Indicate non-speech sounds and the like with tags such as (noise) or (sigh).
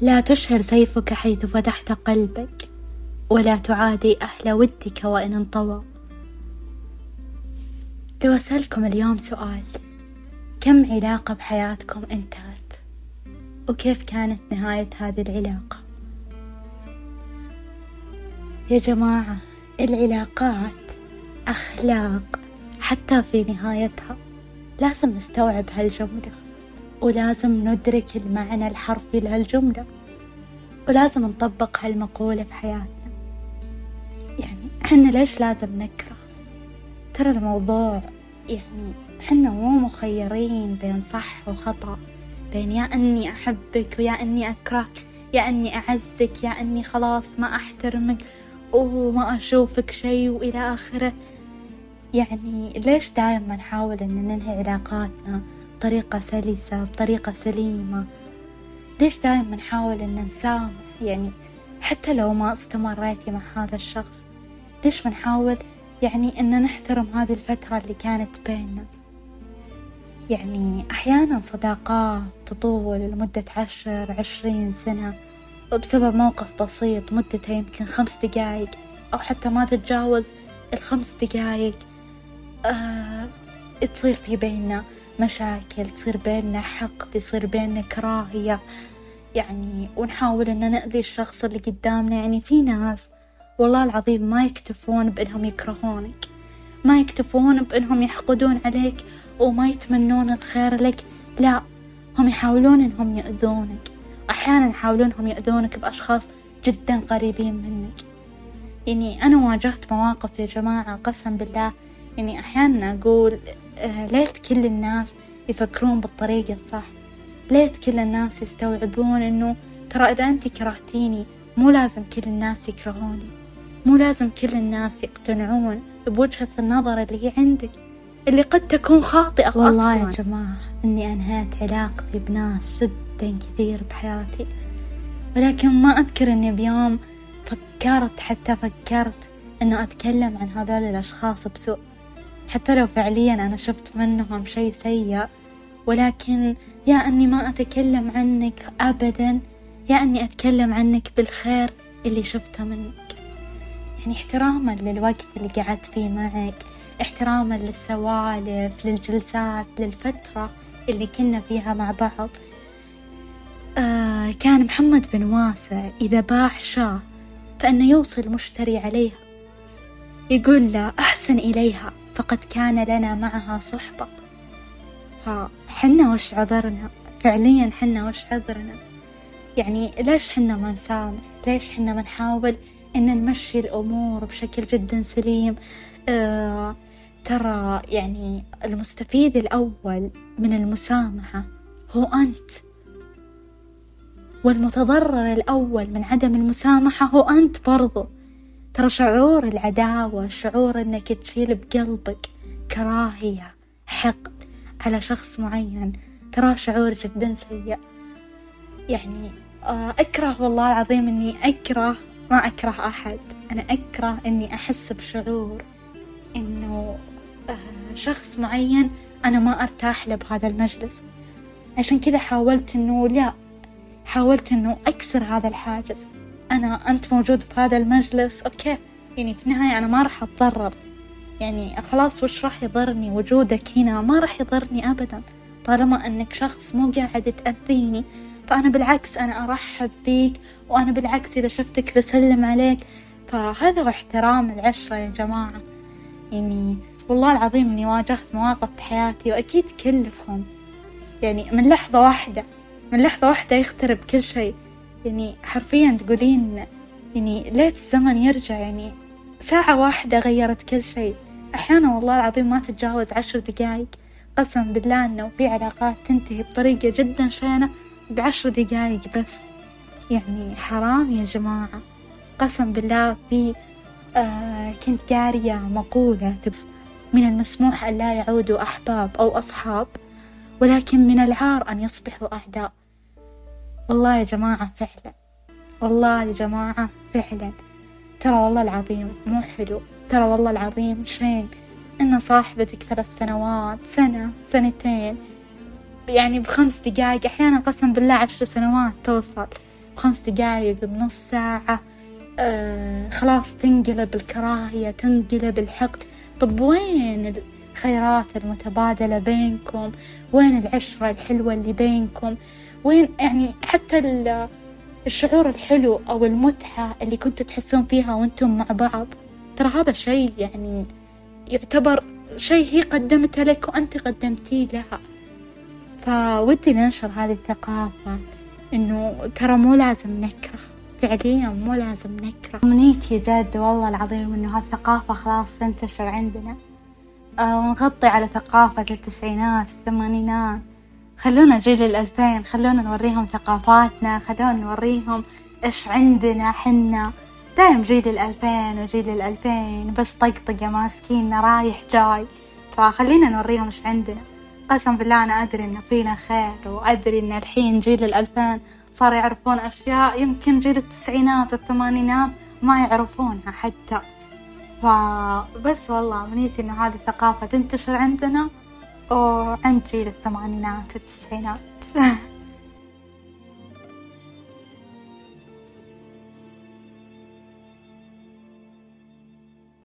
لا تشهر سيفك حيث فتحت قلبك ولا تعادي أهل ودك وإن انطوى. لو أسألكم اليوم سؤال كم علاقة بحياتكم انتهت؟ وكيف كانت نهاية هذه العلاقة؟ يا جماعة العلاقات أخلاق حتى في نهايتها لازم نستوعب هالجملة. ولازم ندرك المعنى الحرفي لهالجملة. ولازم نطبق هالمقولة في حياتنا. يعني حنا ليش لازم نكره؟ ترى الموضوع يعني حنا مو مخيرين بين صح وخطأ. بين يا أني أحبك ويا أني أكرهك يا أني أعزك يا أني خلاص ما أحترمك وما أشوفك شي وإلى آخره. يعني ليش دايما نحاول أن ننهي علاقاتنا بطريقة سلسة بطريقة سليمة. ليش دايما نحاول أن نسامح يعني حتى لو ما استمريتي مع هذا الشخص ليش ما نحاول يعني أن نحترم هذه الفترة اللي كانت بيننا؟ يعني أحيانا صداقات تطول لمدة عشر عشرين سنة بسبب موقف بسيط مدته يمكن خمس دقايق أو حتى ما تتجاوز الخمس دقايق. آه تصير في بيننا مشاكل تصير بيننا حقد يصير بيننا كراهية. يعني ونحاول إن نأذي الشخص اللي قدامنا. يعني في ناس والله العظيم ما يكتفون بإنهم يكرهونك ما يكتفون بإنهم يحقدون عليك وما يتمنون الخير لك. لا هم يحاولون إنهم يأذونك. أحيانا يحاولون إنهم يأذونك بأشخاص جدا قريبين منك. يعني أنا واجهت مواقف يا جماعة قسم بالله. يعني أحيانا أقول ليت كل الناس يفكرون بالطريقة الصح. ليت كل الناس يستوعبون إنه ترى إذا أنت كرهتيني مو لازم كل الناس يكرهوني. مو لازم كل الناس يقتنعون بوجهة النظر اللي هي عندك اللي قد تكون خاطئة والله أصلاً. يا جماعة إني أنهيت علاقتي بناس جدا كثير بحياتي. ولكن ما أذكر إني بيوم فكرت حتى فكرت إنه أتكلم عن هذول الأشخاص بسوء. حتى لو فعليا أنا شفت منهم شي سيء ولكن يا أني ما أتكلم عنك أبدا يا أني أتكلم عنك بالخير اللي شفته منك. يعني احتراما للوقت اللي قعدت فيه معك احتراما للسوالف للجلسات للفترة اللي كنا فيها مع بعض. آه كان محمد بن واسع إذا باع شاة فإنه يوصي المشتري عليها يقول له أحسن إليها. فقد كان لنا معها صحبة. فحنا وش عذرنا؟ فعليا حنا وش عذرنا؟ يعني ليش حنا ما نسامح؟ ليش حنا ما نحاول إن نمشي الأمور بشكل جدا سليم؟ آه ترى يعني المستفيد الأول من المسامحة هو أنت. والمتضرر الأول من عدم المسامحة هو أنت برضو. ترى شعور العداوة شعور إنك تشيل بقلبك كراهية حقد على شخص معين. ترى شعور جدا سيء. يعني آه، أكره والله العظيم إني أكره ما أكره أحد. أنا أكره إني أحس بشعور إنه آه، شخص معين أنا ما أرتاح له بهذا المجلس. عشان كذا حاولت إنه لا حاولت إنه أكسر هذا الحاجز. أنا أنت موجود في هذا المجلس أوكي. يعني في النهاية أنا ما راح أتضرر. يعني خلاص وش راح يضرني؟ وجودك هنا ما راح يضرني أبدا. طالما أنك شخص مو قاعد تأذيني فأنا بالعكس أنا أرحب فيك وأنا بالعكس إذا شفتك بسلم عليك. فهذا احترام العشرة يا جماعة. يعني والله العظيم إني واجهت مواقف بحياتي وأكيد كلكم. يعني من لحظة واحدة من لحظة واحدة يخترب كل شيء. يعني حرفيا تقولين يعني ليت الزمن يرجع يعني ساعة واحدة غيرت كل شيء. أحيانا والله العظيم ما تتجاوز عشر دقايق. قسم بالله إنه في علاقات تنتهي بطريقة جدا شينة بعشر دقايق بس. يعني حرام يا جماعة. قسم بالله في آه كنت قارية مقولة من المسموح أن لا يعودوا أحباب أو أصحاب ولكن من العار أن يصبحوا أعداء. والله يا جماعة فعلا. والله يا جماعة فعلا. ترى والله العظيم مو حلو. ترى والله العظيم شين. إن صاحبتك ثلاث سنوات سنة سنتين. يعني بخمس دقايق أحيانا قسم بالله عشر سنوات توصل. بخمس دقايق بنص ساعة. آه خلاص تنقلب الكراهية تنقلب الحقد. طب وين الخيرات المتبادلة بينكم؟ وين العشرة الحلوة اللي بينكم؟ وين يعني حتى الشعور الحلو أو المتعة اللي كنتوا تحسون فيها وأنتم مع بعض؟ ترى هذا شيء يعني يعتبر شيء هي قدمته لك وأنت قدمتيه لها. فودي ننشر هذه الثقافة إنه ترى مو لازم نكره. فعليا مو لازم نكره. أمنيتي جد والله العظيم إنه هالثقافة خلاص تنتشر عندنا. ونغطي على ثقافة التسعينات الثمانينات. خلونا جيل الألفين خلونا نوريهم ثقافاتنا خلونا نوريهم إيش عندنا حنا. دايم جيل الألفين وجيل الألفين بس طقطقة ماسكيننا رايح جاي. فخلينا نوريهم إيش عندنا. قسم بالله أنا أدري إن فينا خير وأدري إن الحين جيل الألفين صار يعرفون أشياء. يمكن جيل التسعينات والثمانينات ما يعرفونها حتى. فبس والله أمنيتي إن هذه الثقافة تنتشر عندنا وعند جيل الثمانينات والتسعينات. (laughs)